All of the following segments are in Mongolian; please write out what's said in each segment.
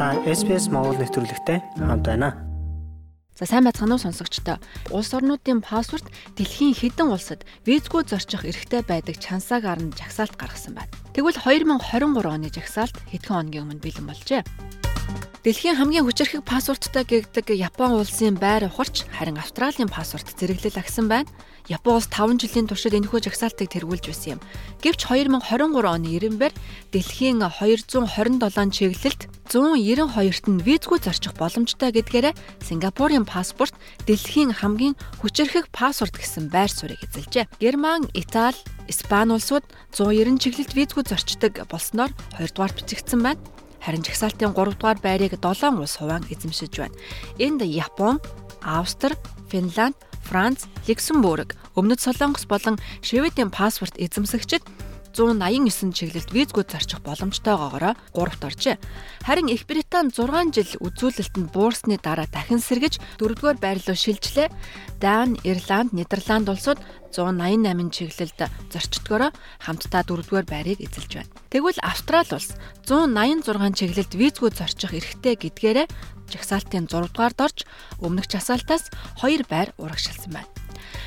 Та SPS Монгол нэвтрүүлэгтэй хамт байна. За сайн байцгаана уу сонсогчдоо. Улс орнуудын паспорт дэлхийн хэдэн улсад визгүй зорчих эрхтэй байдаг чансааг арна жагсаалт гаргасан байна. Тэгвэл 2023 оны жагсаалт хэдхэн хоногийн өмнө бэлэн болжээ. Дэлхийн хамгийн хүчирхэг паспорттой гэгдэг Япон улсын байр ухарч харин Австралийн паспорт зэрэглэл агсан байна. Япон улс 5 жилийн туршид энэхүү жагсаалтыг тэргүүлж байсан юм. Гэвч 2023 оны ирэмбэр дэлхийн 227 чиглэлд 192-т нь визгүй зорчих боломжтой гэдгээрээ Сингапурын паспорт дэлхийн хамгийн хүчирхэг паспорт гэсэн байр суурийг эзэлжээ. Герман, Итали, Испани улсууд 190 чиглэлд визгүй зорчдог болсноор 2 дугаар бичигдсэн байна. Харин жагсаалтын 3 дугаар байрыг 7 улс хуваан эзэмшиж байна. Энд Япон, Австри, Финланд, Франц, Люксембург, Өмнөд Солонгос болон Шведийн паспорт эзэмсэгчид 189 чиглэлд визгүй зарчих боломжтойгоогоор 3-т оржээ. Харин Их Британи 6 жил үзүүлэлтэнд буурсны дараа дахин сэргэж 4-р байр руу шилжлээ. Дани, Ирланд, Нидерланд улсууд 188 чиглэлд зорчдгороо хамтдаа 4-р байрыг эзэлж байна. Тэгвэл Австрали улс 186 чиглэлд визгүй зорчих эрхтэй гэдгээрээ жагсаалтын 6 дугаард орж өмнөх жагсаалтаас 2 байр урагшилсан байна.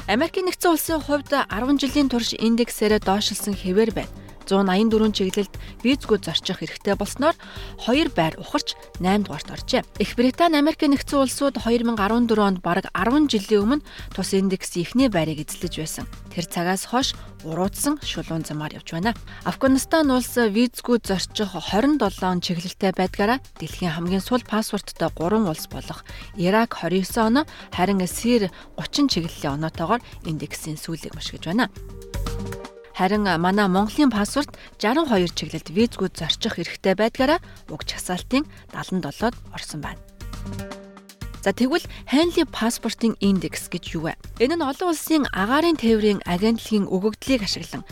Америкийн нэгдсэн улсын хувьд 10 жилийн турш индексээрээ доошлсон хэвээр байна. 184 чиглэлд визгүй зорчих эрхтэй болсноор 2 байр ухарч 8 дугаарт оржээ. Их Британи Америк нэгдсэн улсууд 2014 онд бараг 10 жилийн өмнө тус индекс ихний байрыг эзлэж байсан. Тэр цагаас хойш уруудсан шулуун замаар явж байна. Афганистан улс визгүй зорчих 27 чиглэлтэй байдгаараа дэлхийн хамгийн сул паспорттой 3 улс болох Ирак 29 оноо харин Сир 30 чиглэлийн оноотойгоор индексийн сүүлийг мушгиж байна. Харин манай Монголын паспорт 62 чиглэлд визгүй зорчих эрхтэй байдгаараа уг чагсаалтын 77-д орсон байна. За тэгвэл Хайнли паспортын индекс гэж юу вэ? Энэ нь олон улсын агаарын тээврийн агентлагийн өгөгдлийг ашиглан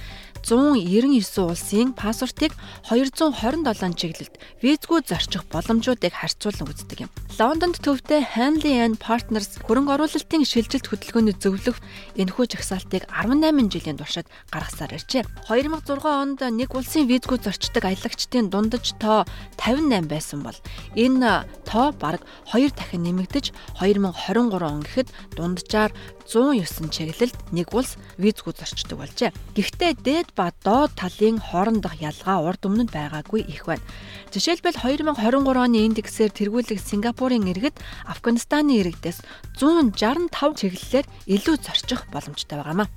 199 улсын паспортыг 227 чиглэлд визгүй зорчих боломжуудыг харьцуулан үздэг юм. Лондонд төвтэй Hanley and Partners хөрөнгө оруулалтын шилжилт хөтөлбөрийн зөвлөх энэхүү жагсаалтыг 18 жилийн туршид гаргасаар иржээ. 2006 онд нэг улсын визгүй зорчдог аялагчдын дундаж тоо 58 байсан бол энэ тоо бараг 2 дахин нэмэгдэж 2023 он гэхэд дунджаар 109 чиглэлд нэг улс визгүй зорчдог болжээ. Гэхдээ дээд ба доод талын хоорондох ялгаа урд өмнө нь байгаагүй их байна. Жишээлбэл 2023 оны индексээр тэргүүлэх Сингапурын иргэд Афганистаны иргэдээс 165 чиглэлээр илүү зорчих боломжтой байгаамаа.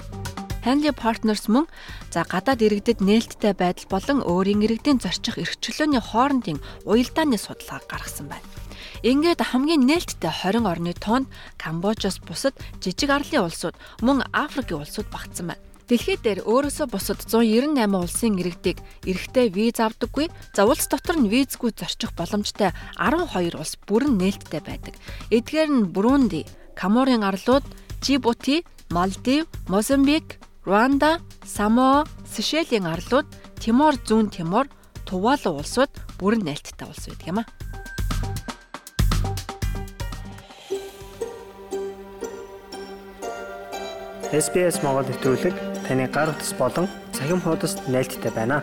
Hanley Partners мөн за гадаад иргэдэд нээлттэй байдал болон өөрийн иргэдийн зорчих эрхчлөөний хоорондын уялдааны судалгааг гаргасан байна. Ингээд хамгийн нээлттэй 20 орны тоонд Камбожоос бусад жижиг арлын улсууд мөн Африкийн улсууд багтсан байна. Дэлхий дээр өөрөөсөө бусад 198 улсын иргэдийг эрэхтэй виз авдаггүй. За улс дотор нь визгүй зорчих боломжтой 12 улс бүрэн нээлттэй байдаг. Эдгээр нь Бурунди, Каморын арлууд, Жибути, Малдив, Мозамбик, Руанда, Самоа, Сишелийн арлууд, Тимор зүүн Тимор, Тувалу улсууд бүрэн нээлттэй улс байдаг юм а. SBS Монгол нэвтрүүлэг таны гар утас болон цахим хуудасд нийлдэхтэй байна.